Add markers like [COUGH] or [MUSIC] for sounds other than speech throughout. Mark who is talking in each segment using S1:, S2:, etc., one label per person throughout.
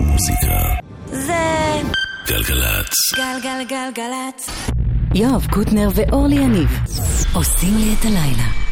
S1: מוזיקה.
S2: זה...
S1: גלגלצ.
S2: גלגלגלגלצ.
S3: יואב קוטנר ואורלי יניב עושים לי את הלילה.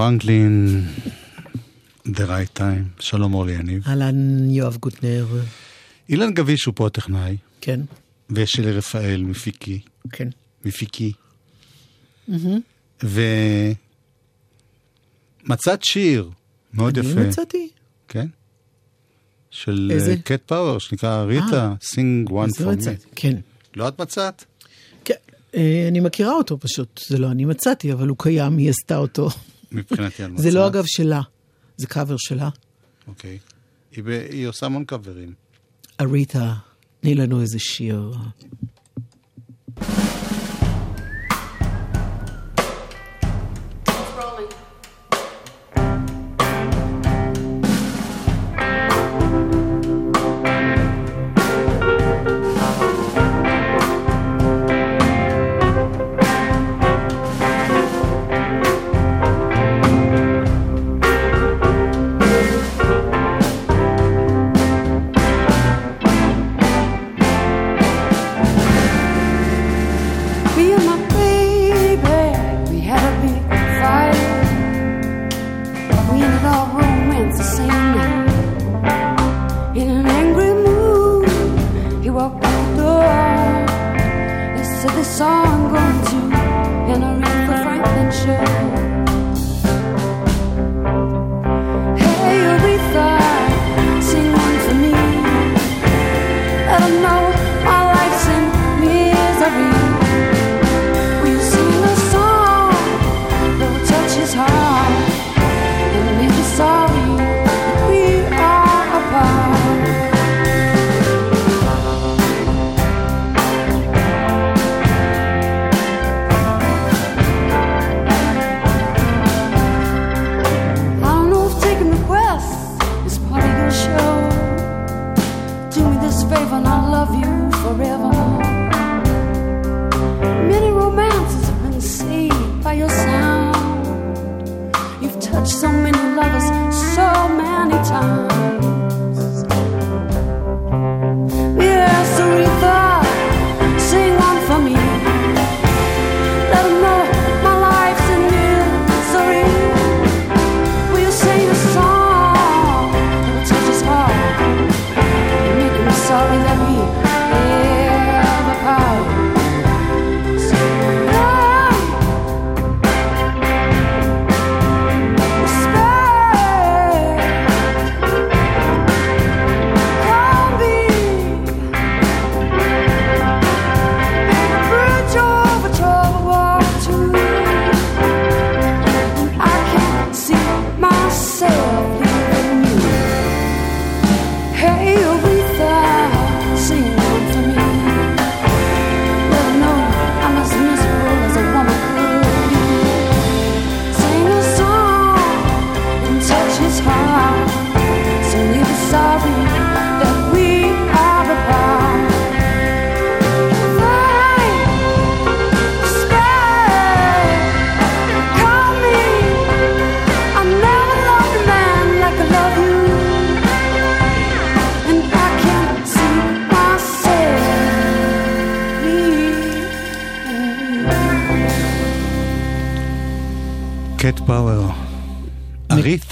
S4: פרנקלין, The
S1: Right Time. שלום אורלי יניב.
S5: אהלן, יואב גוטנר.
S1: אילן גביש הוא פה הטכנאי.
S5: כן.
S1: ושלי רפאל, מפיקי.
S5: כן.
S1: מפיקי. ומצאת שיר מאוד אני יפה.
S5: אני מצאתי.
S1: כן. של אה,
S5: איזה?
S1: Cat Power, שנקרא Aretha, Sing One for Me.
S5: כן.
S1: לא את מצאת?
S5: כן, אה, אני מכירה אותו פשוט, זה לא אני מצאתי, אבל הוא קיים, היא עשתה אותו.
S1: מבחינתי את מצאת.
S5: זה לא אגב שלה, זה קאבר שלה.
S1: אוקיי. היא, ב... היא עושה המון קאברים.
S5: אריתה, תני לנו איזה שיר.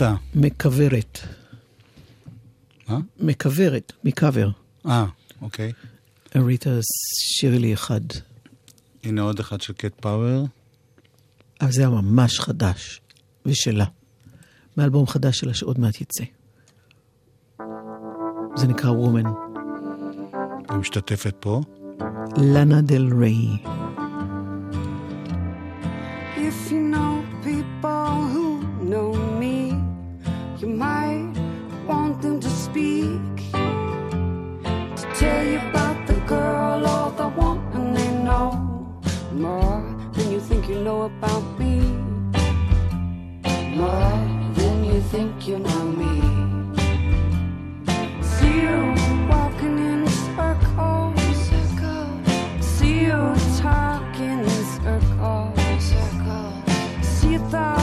S1: אריתה.
S5: מכוורת.
S1: מה?
S5: מכוורת, מקאבר.
S1: אה, אוקיי.
S5: אריתה שירי אחד.
S1: הנה עוד אחד של קט פאוור.
S5: אבל זה היה ממש חדש, ושלה. מאלבום חדש שלה שעוד מעט יצא. זה נקרא וומן.
S1: היא משתתפת פה.
S5: לאנה דל ריי.
S6: You know about me. More than you think you know me. See you walking in circles. See you talking in circles. See your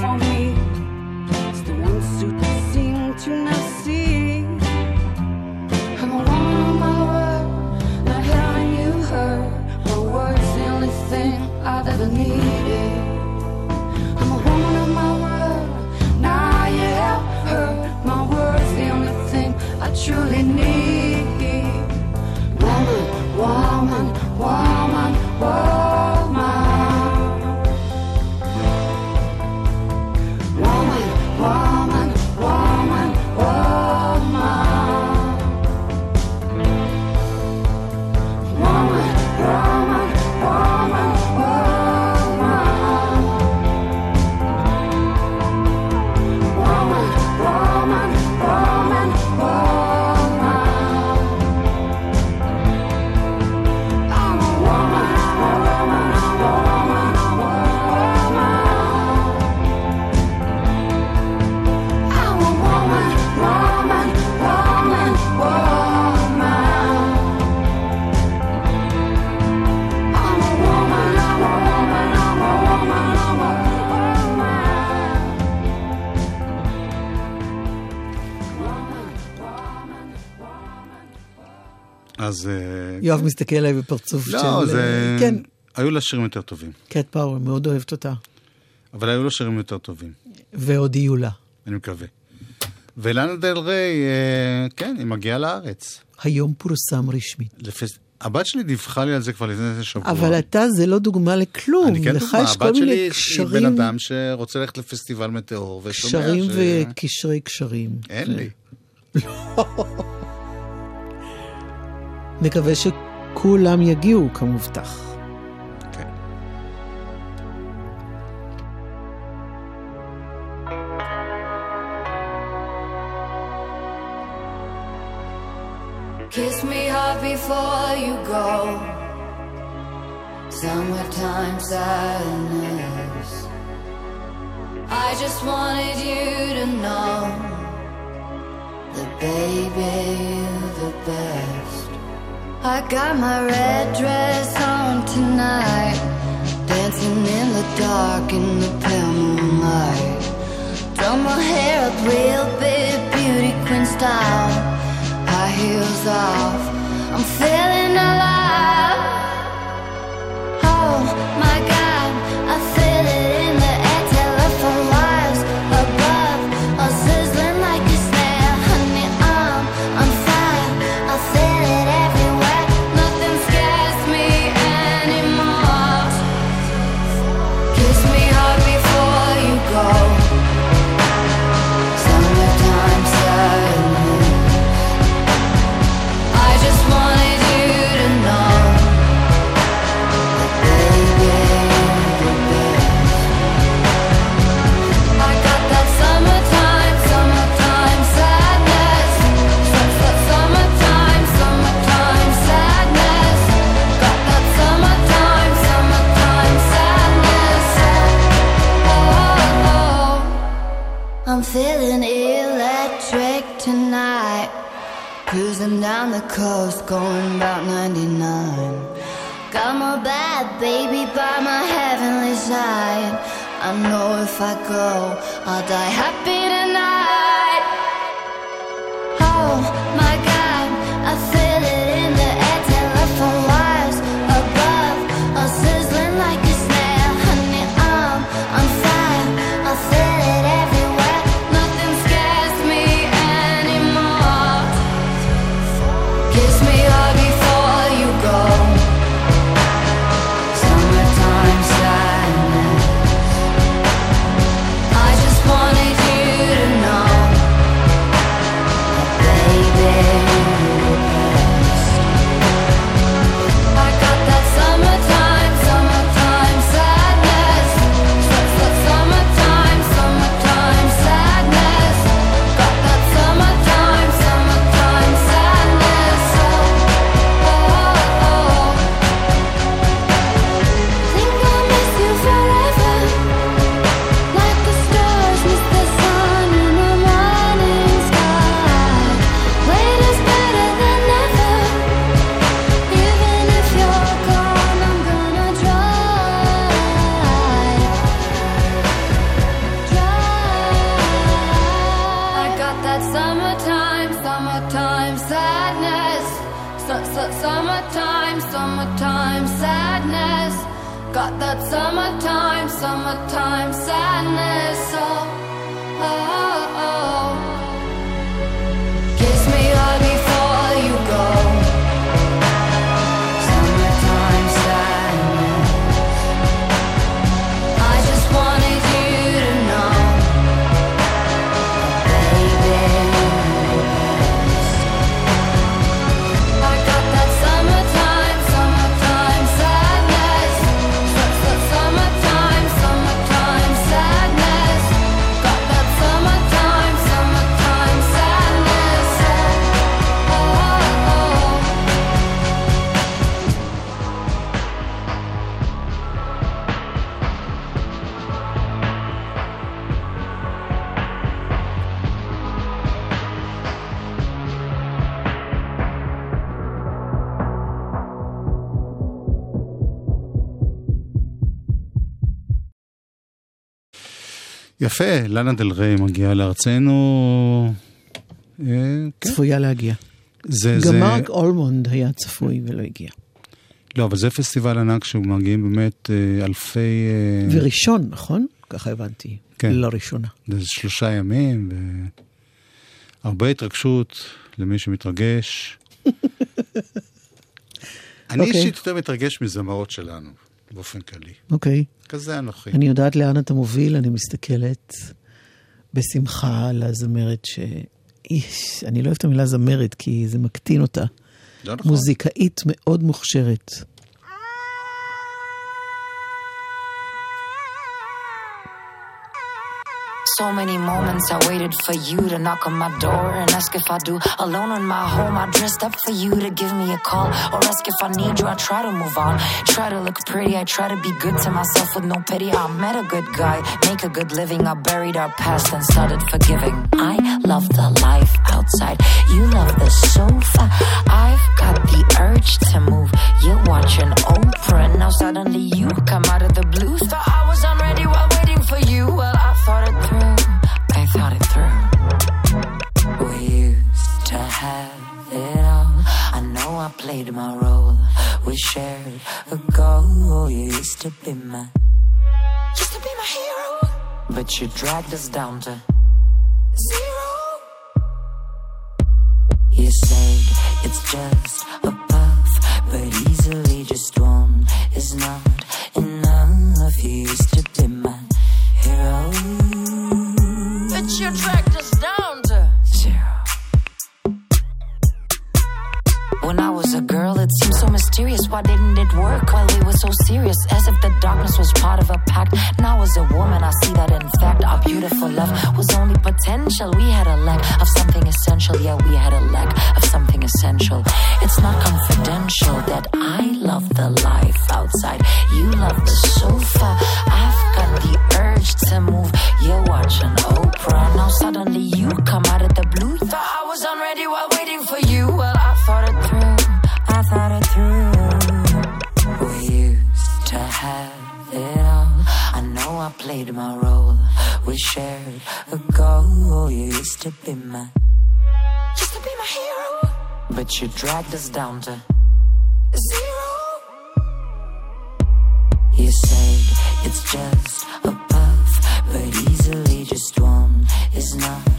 S5: for.
S1: אז... אה,
S4: יואב מסתכל עליי בפרצוף של...
S1: לא, זה...
S4: כן,
S1: היו לה שירים יותר טובים.
S4: קט פאוור, מאוד אוהבת אותה.
S1: אבל היו לה שירים יותר טובים,
S4: ועוד יהיו לה.
S1: אני מקווה. ולאנה דל ריי, אה, כן, היא מגיעה לארץ.
S4: היום פורסם רשמית.
S1: לפס... הבת שלי דיווחה לי על זה כבר לפני איזה שבוע.
S4: אבל אתה זה לא דוגמה לכלום.
S1: אני כן דוגמה, הבת שלי
S4: מיני
S1: היא
S4: קשרים,
S1: בן אדם שרוצה ללכת לפסטיבל מטאור, ושומע
S4: קשרים
S1: ש...
S4: וקשרי קשרים.
S1: אין לי. [LAUGHS]
S4: נקווה שכולם יגיעו כמובטח.
S1: כן.
S7: Kiss me hard before you go. Summertime sadness. I just wanted you to know that baby you're the best. I got my red dress on tonight, dancing in the dark in the pale moonlight. Done my hair up real big, beauty queen style. High heels off, I'm feeling alive. Oh going about 99. Got my bad baby by my heavenly side. I know if I go, I'll die summertime, sadness. Got that summertime, summertime sadness. Oh, oh.
S1: יפה, לנה דל ריי מגיעה לארצנו. אה, כן,
S4: צפויה להגיע.
S1: זה,
S4: גם
S1: זה,
S4: מרק אולמונד היה צפוי ולא הגיע.
S1: לא, אבל זה פסטיבל ענק שמגיעים באמת אה, אלפי... אה,
S4: וראשון, נכון? ככה הבנתי.
S1: כן.
S4: לראשונה.
S1: זה שלושה ימים, והרבה התרגשות למי שמתרגש. [LAUGHS] אני
S4: אוקיי.
S1: אישית יותר מתרגש מזמרות שלנו, באופן כללי.
S4: אוקיי.
S1: כזה אנוכי.
S4: אני יודעת לאן אתה מוביל, אני מסתכלת בשמחה על הזמרת ש... איש, אני לא אוהבת את המילה זמרת, כי זה מקטין אותה.
S1: לא נכון.
S4: מוזיקאית מאוד מוכשרת.
S8: So many moments I waited for you to knock on my door and ask if I do. Alone in my home, I dressed up for you to give me a call or ask if I need you. I try to move on, try to look pretty. I try to be good to myself with no pity. I met a good guy, make a good living. I buried our past and started forgiving. I love the life outside. You love the sofa. I've got the urge to move. You're watching Oprah, and now suddenly you come out of the blue. Thought I was unready while waiting for you. Well, I thought it through. Thought it through. We used to have it all. I know I played my role. We shared a goal. You used to be my, used to be my hero. But you dragged us down to zero. You said it's just a puff, but easily just one is not enough. You used to be my hero. Down to zero. When I was a girl, it seemed so mysterious. Why didn't it work while we were so serious? As if the darkness was part of a pact. Now, as a woman, I see that in fact our beautiful love was only potential. We had a lack of something essential. Yeah, we had a lack of something essential. It's not confidential that I love the life outside. You love the sofa. I've got the urge to move. You're watching. Now, suddenly you come out of the blue. Thought I was unready while waiting for you. Well, I thought it through. I thought it through. We used to have it all. I know I played my role. We shared a goal. You used to be my, used to be my hero. But you dragged us down to zero. You said it's just a just one is not.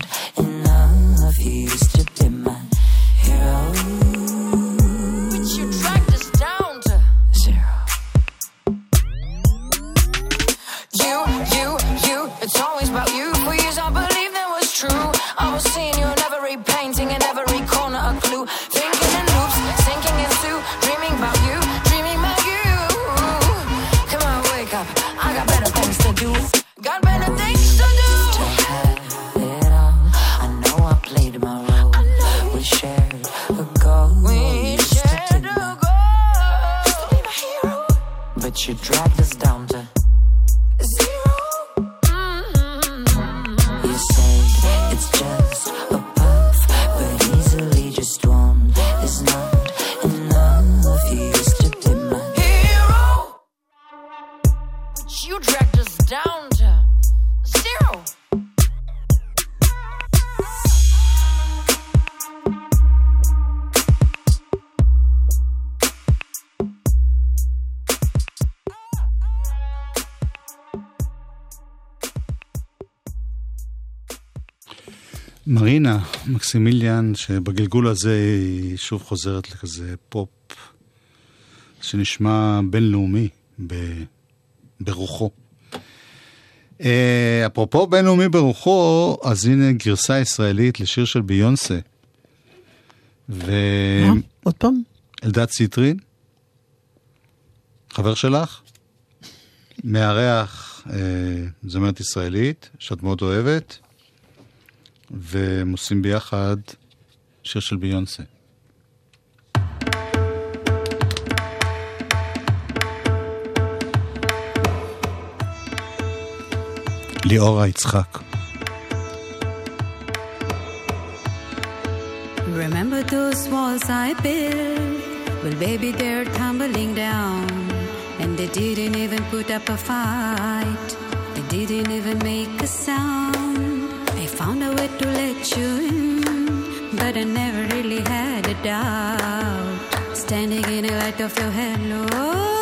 S1: מרינה מקסימיליאן, שבגלגול הזה היא שוב חוזרת לכזה פופ שנשמע בינלאומי ב... ברוחו. אה, אפרופו בינלאומי ברוחו, אז הנה גרסה ישראלית לשיר של ביונסה. ו...
S4: מה? עוד פעם?
S1: אלדד סיטרין, חבר שלך, מארח אה, זמרת ישראלית, שאת מאוד אוהבת, והם עושים ביחד שיר של ביונסה. ליאורה יצחק.
S2: Remember those walls I built? Well, baby, they're tumbling down. And they didn't even put up a fight. They didn't even make a sound. I found a way to let you in, but I never really had a doubt. Standing in the light of your halo.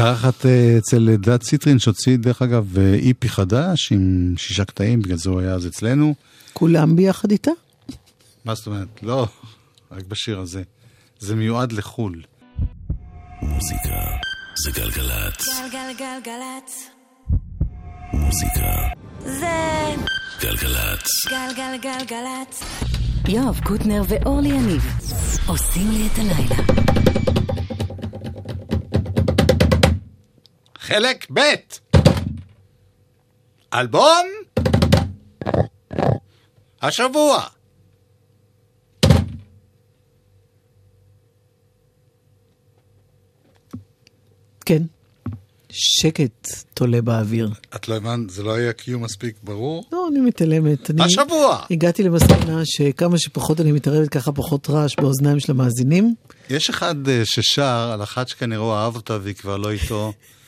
S1: מתארחת אה, אצל דת ציטרין, שהוציא דרך אגב אה, איפי חדש עם שישה קטעים, בגלל זה הוא היה אז אצלנו.
S4: כולם ביחד איתה?
S1: מה זאת אומרת? לא, רק בשיר הזה. זה מיועד לחו"ל.
S9: מוזיקה זה גלגלצ.
S2: גלגלגלצ.
S9: מוזיקה.
S2: זה...
S9: גלגלצ.
S2: גלגלגלגלצ.
S3: יואב קוטנר ואורלי יניב עושים לי את הלילה.
S1: חלק ב' אלבום השבוע
S4: כן. שקט תולה באוויר.
S10: את לא הבנת, זה לא היה קיום מספיק ברור?
S4: לא, אני מתעלמת.
S10: השבוע!
S4: אני הגעתי למסקנה שכמה שפחות אני מתערבת, ככה פחות רעש באוזניים של המאזינים.
S10: יש אחד אה, ששר על אחת שכנראה אהב אותה והיא כבר לא איתו. [LAUGHS]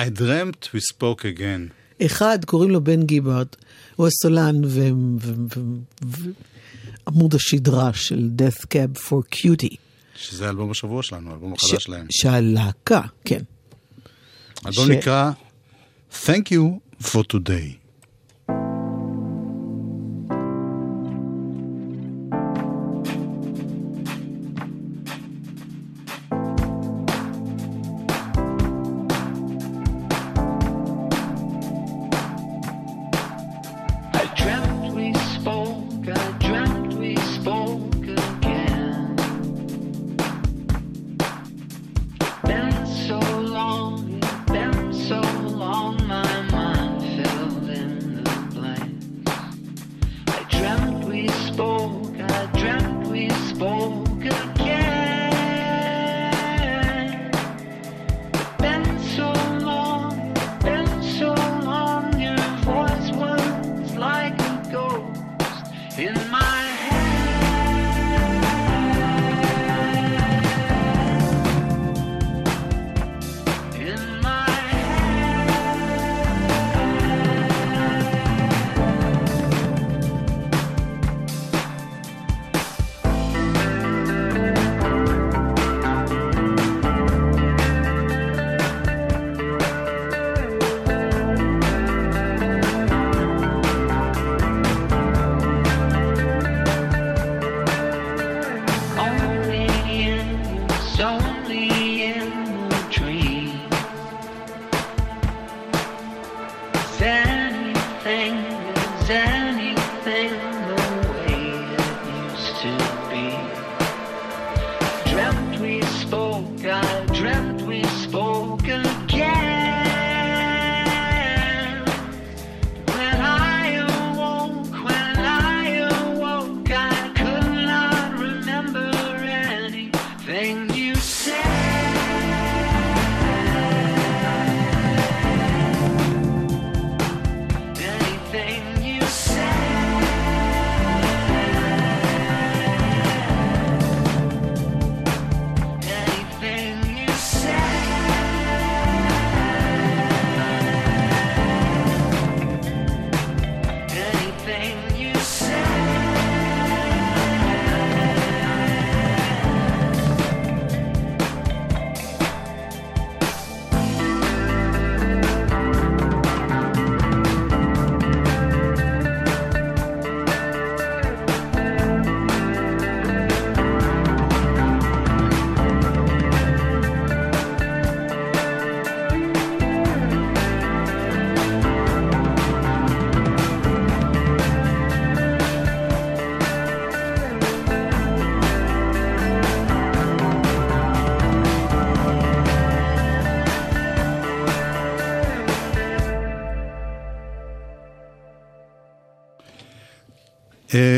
S10: I dreamt we spoke again.
S4: אחד, קוראים לו בן גיברד, הוא הסולן ועמוד השדרה של Death Cab for Cutie.
S10: שזה אלבום השבוע שלנו, האלבום החדש שלהם.
S4: שהלהקה, כן.
S10: האלבום
S4: ש-
S10: נקרא Thank you for today.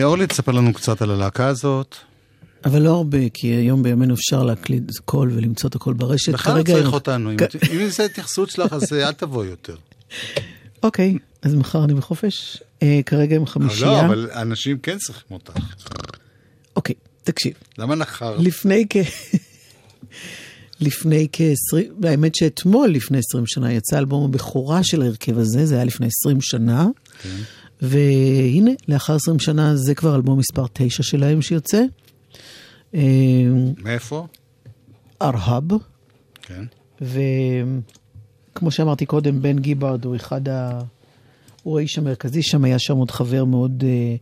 S10: אורלי, תספר לנו קצת על הלהקה הזאת.
S4: אבל לא הרבה, כי היום בימינו אפשר להקליט קול ולמצוא את הכל ברשת.
S10: בכלל
S4: כרגע
S10: צריך
S4: הם-
S10: אותנו. אם זו התייחסות שלך, אז אה, אל תבוא יותר. [LAUGHS]
S4: אוקיי, אז מחר אני בחופש. אה, כרגע הם
S10: אבל
S4: חמישייה.
S10: לא, אבל אנשים כן צריכים אותך.
S4: אוקיי, תקשיב.
S10: למה נחר?
S4: לפני כ... [LAUGHS] לפני כ-20, האמת שאתמול לפני 20 שנה יצא אלבום הבכורה של ההרכב הזה, זה היה לפני 20 שנה.
S10: כן.
S4: והנה, לאחר 20 שנה זה כבר אלבום מספר 9 שלהם שיוצא. אה,
S10: מאיפה?
S4: ארהב,
S10: כן.
S4: וכמו שאמרתי קודם, בן גיברד הוא אחד ה... הוא האיש המרכזי שם, היה שם עוד חבר מאוד אה,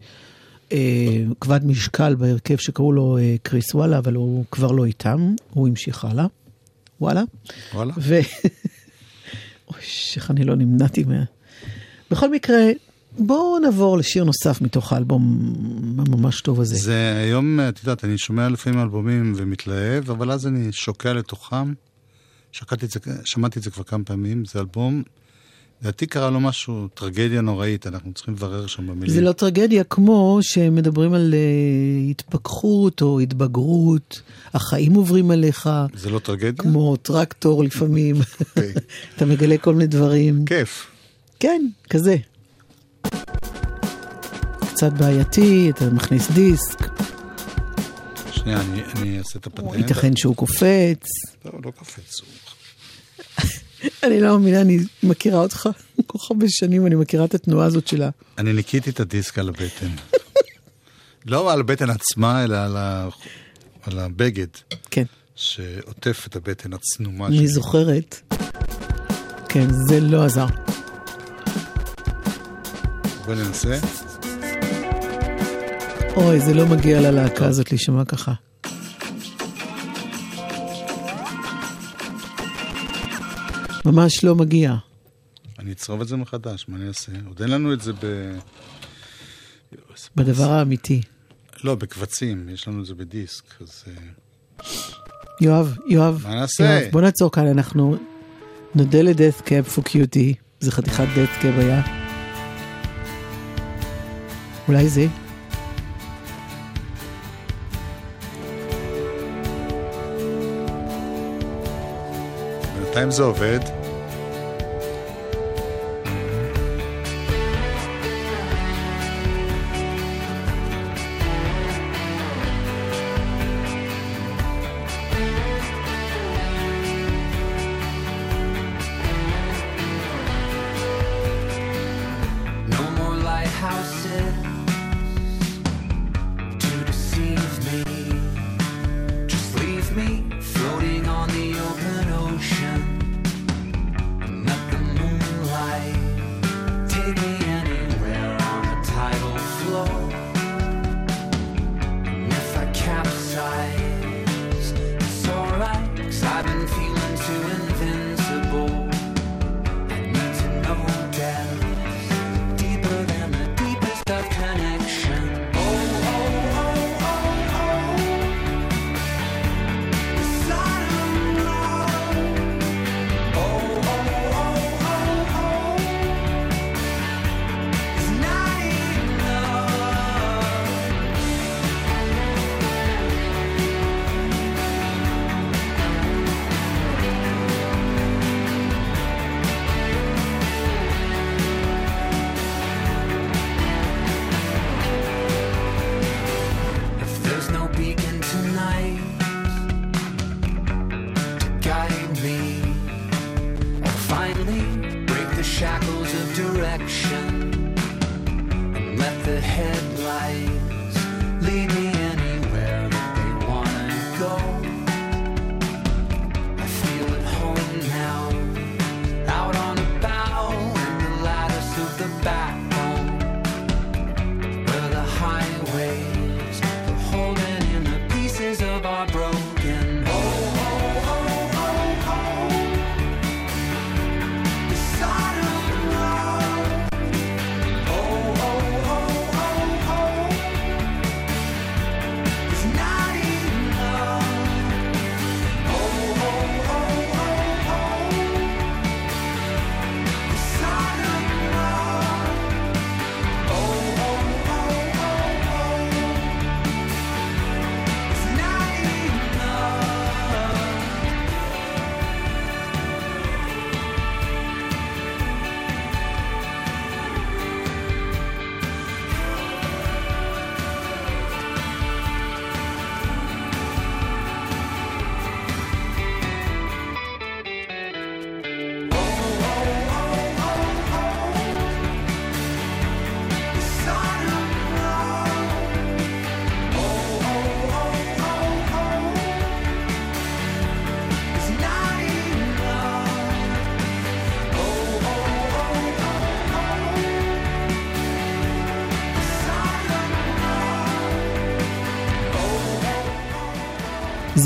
S4: אה, כבד משקל בהרכב שקראו לו אה, קריס וואלה, אבל הוא כבר לא איתם, הוא המשיך הלאה. וואלה.
S10: וואלה.
S4: ו... [LAUGHS] אוי, איך אני לא נמנעתי מה... בכל מקרה, בואו נעבור לשיר נוסף מתוך האלבום הממש טוב הזה.
S10: זה היום, את יודעת, אני שומע לפעמים אלבומים ומתלהב, אבל אז אני שוקע לתוכם. שקעתי את זה, שמעתי את זה כבר כמה פעמים, זה אלבום
S11: לדעתי קרה לו משהו, טרגדיה נוראית, אנחנו צריכים לברר שם במילים.
S4: זה לא טרגדיה כמו שמדברים על אה, התפכחות או התבגרות, החיים עוברים עליך,
S11: זה לא טרגדיה?
S4: כמו טרקטור לפעמים,
S11: אוקיי. [LAUGHS]
S4: אתה מגלה כל מיני דברים.
S11: כיף.
S4: כן, כזה. קצת בעייתי, אתה מכניס דיסק,
S11: שנייה, אני, אני אעשה את הפטנט.
S4: ייתכן שהוא קופץ.
S11: לא, לא קופץ.
S4: אני לא מאמינה, אני מכירה אותך כל כך הרבה שנים, אני מכירה את התנועה הזאת שלה.
S11: אני ניקיתי את הדיסק על הבטן. [LAUGHS] לא על הבטן עצמה, אלא על, ה... על הבגד
S4: כן,
S11: שעוטף את הבטן הצנומה
S4: אני זוכרת. כן, זה לא עזר.
S11: בואי ננסה.
S4: אוי, זה לא מגיע ללהקה הזאת להישמע ככה. ממש לא מגיע.
S11: אני אצרוב את זה מחדש, מה אני אעשה? עוד אין לנו את זה ב...
S4: בדבר האמיתי.
S11: לא, בקבצים, יש לנו את זה בדיסק, אז... אה,
S4: יואב, יואב,
S11: מה נעשה?
S4: יואב, בוא נעצור כאן, אנחנו נודה לדאט קאב פור קיוטי, זה חתיכת דאט קאב היה. אולי זה?
S11: בינתיים זה עובד.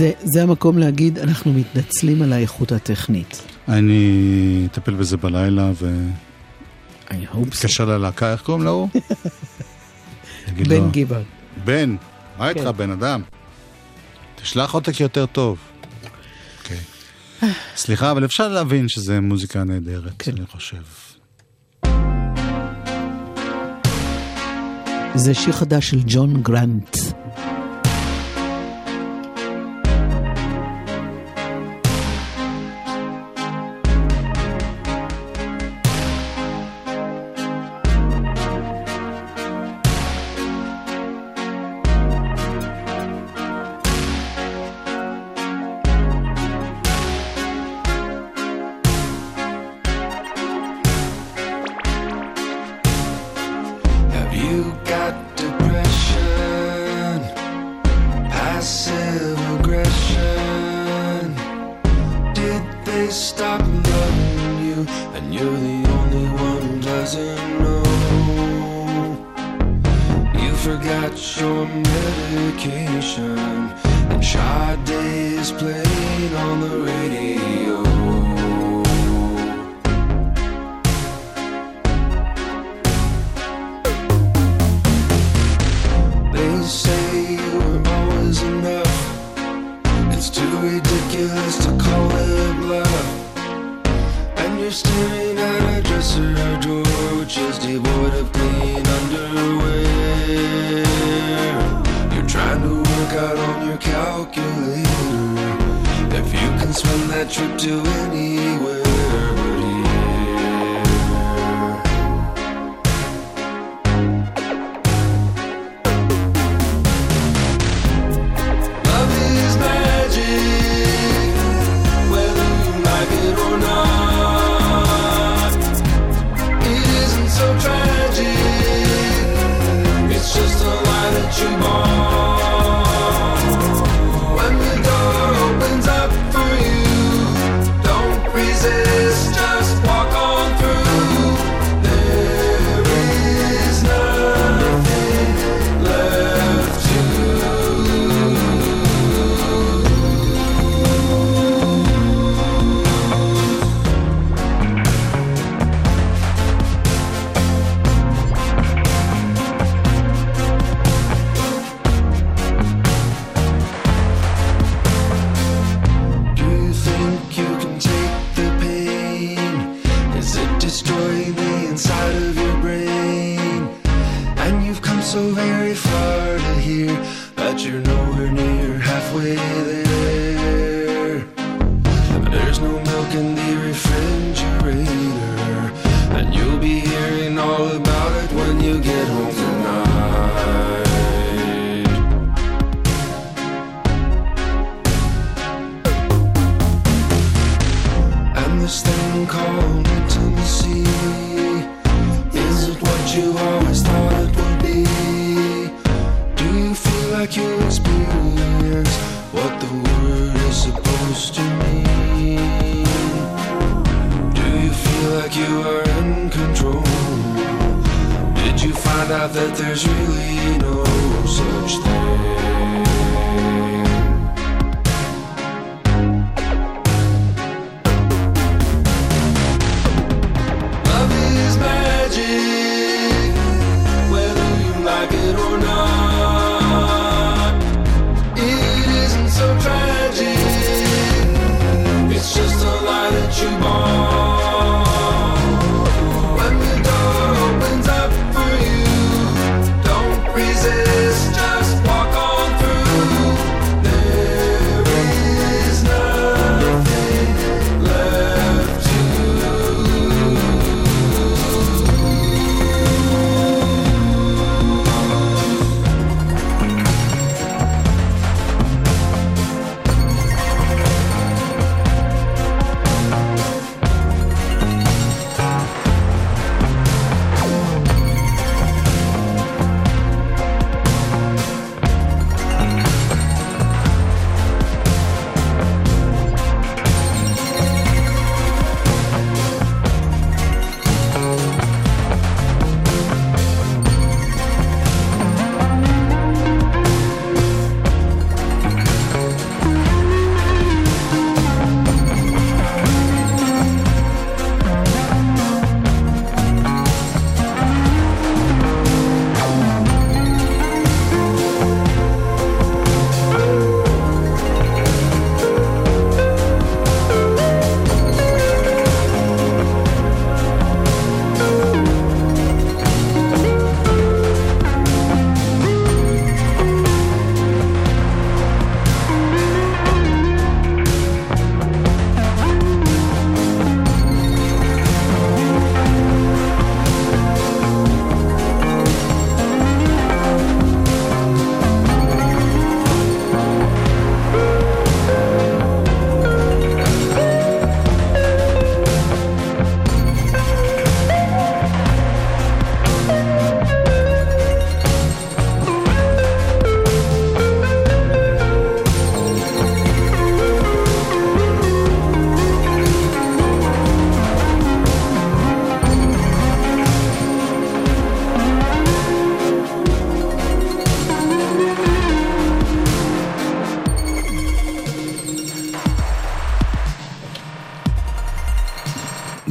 S4: זה, זה המקום להגיד, אנחנו מתנצלים על האיכות הטכנית.
S11: אני אטפל בזה בלילה
S4: ו...
S11: התקשר ללהקה, איך קוראים להוא? [LAUGHS]
S4: בן גיבל.
S11: בן, מה
S4: כן.
S11: איתך, בן אדם? תשלח עותק יותר טוב. אוקיי. סליחה, אבל אפשר להבין שזה מוזיקה נהדרת,
S4: כן.
S11: אני חושב.
S4: זה שיר חדש של ג'ון גרנט.
S12: do anywhere. what the word is supposed to mean. Do you feel like you are in control? Did you find out that there's really no such thing?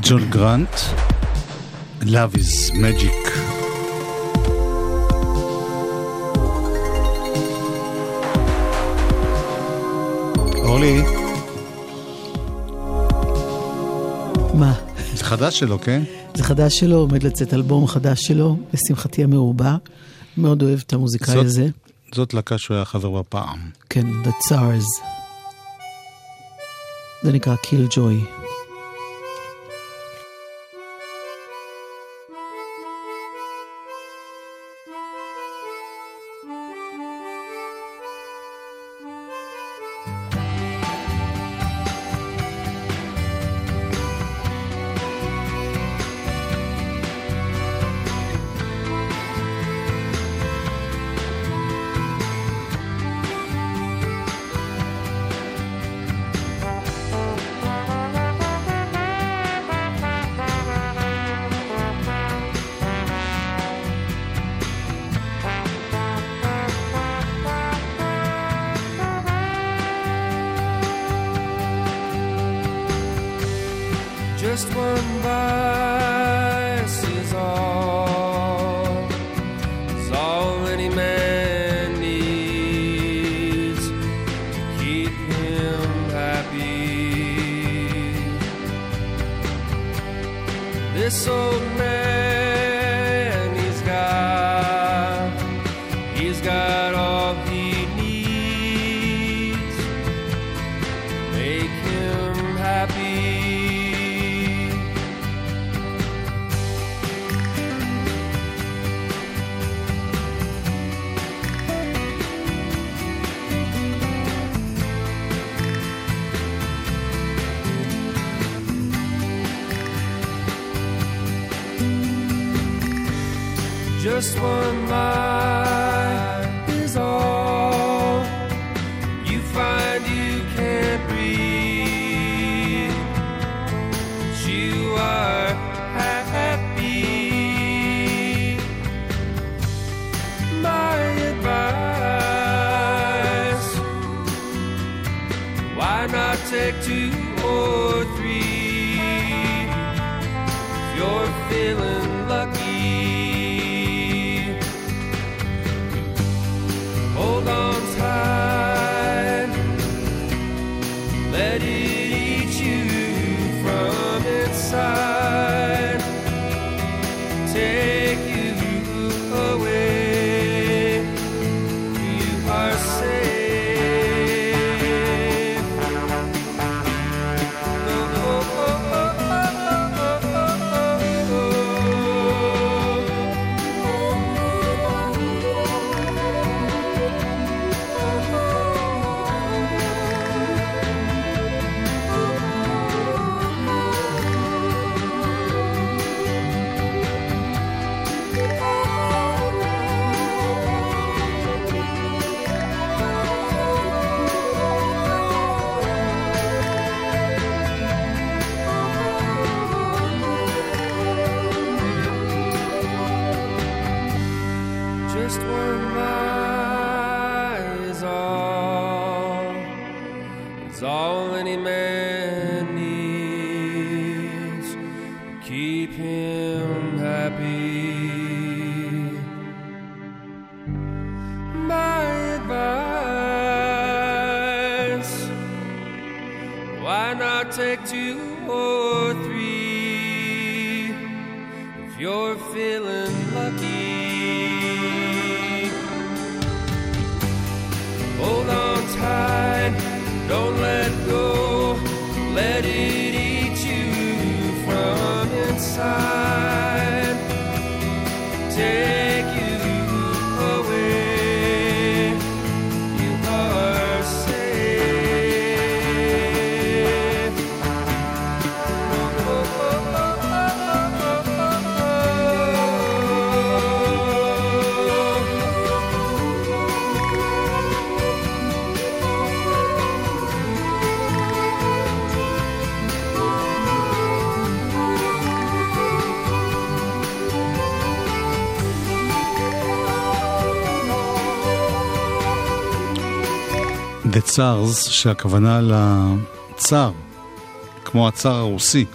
S1: ג'ון גרנט, Love is Magic. אורלי.
S4: מה?
S1: זה חדש שלו, כן?
S4: זה חדש שלו, עומד לצאת אלבום חדש שלו, לשמחתי המרובה. מאוד אוהב את המוזיקאי הזה.
S1: זאת להקה שהוא היה חבר בה פעם.
S4: כן, The Tsars. זה נקרא
S12: Kill Joy. take to
S1: home. סארס, שהכוונה לצאר, כמו הצאר הרוסי,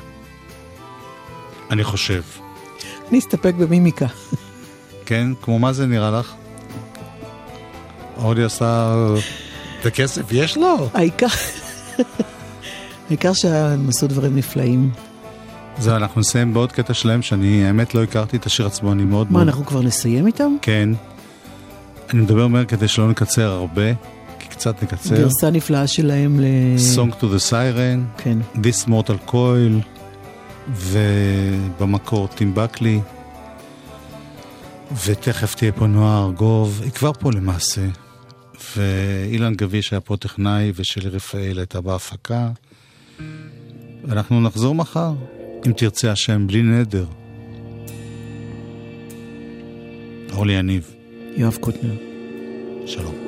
S1: אני חושב.
S4: אני אסתפק במימיקה.
S1: כן? כמו מה זה נראה לך? אורלי עשה... את הכסף יש לו?
S4: העיקר... העיקר שהם עשו דברים נפלאים.
S1: זהו, אנחנו נסיים בעוד קטע שלהם, שאני האמת לא הכרתי את השיר עצמו, אני מאוד...
S4: מה,
S1: מאוד...
S4: אנחנו כבר נסיים איתם?
S1: כן. אני מדבר מהר כדי שלא נקצר הרבה. קצת נקצר.
S4: גרסה נפלאה שלהם ל...
S1: Song to the Siren,
S4: כן.
S1: This Mortal Coil, ובמקור טים בקלי, ותכף תהיה פה נועה ארגוב, היא כבר פה למעשה, ואילן גביש היה פה טכנאי, ושלי רפאל הייתה בהפקה. ואנחנו נחזור מחר, אם תרצה השם, בלי נדר. אורלי יניב,
S4: יואב קוטנר.
S1: שלום.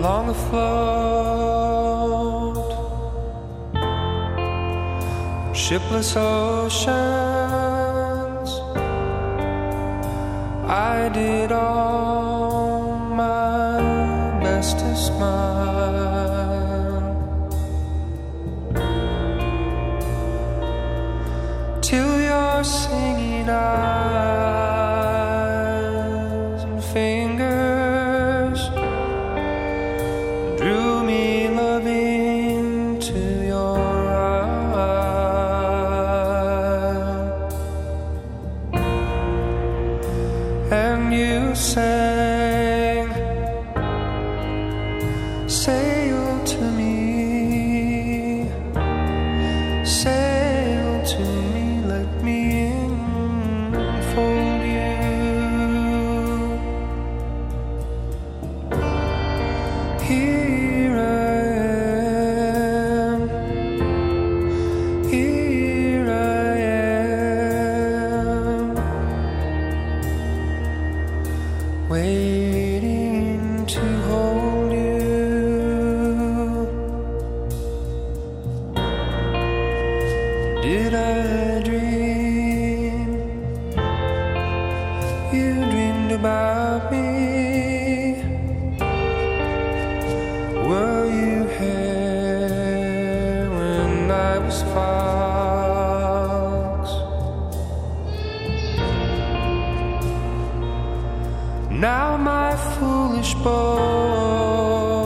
S12: Long afloat, shipless oceans. I did all my best to smile till your singing eyes Now my foolish boat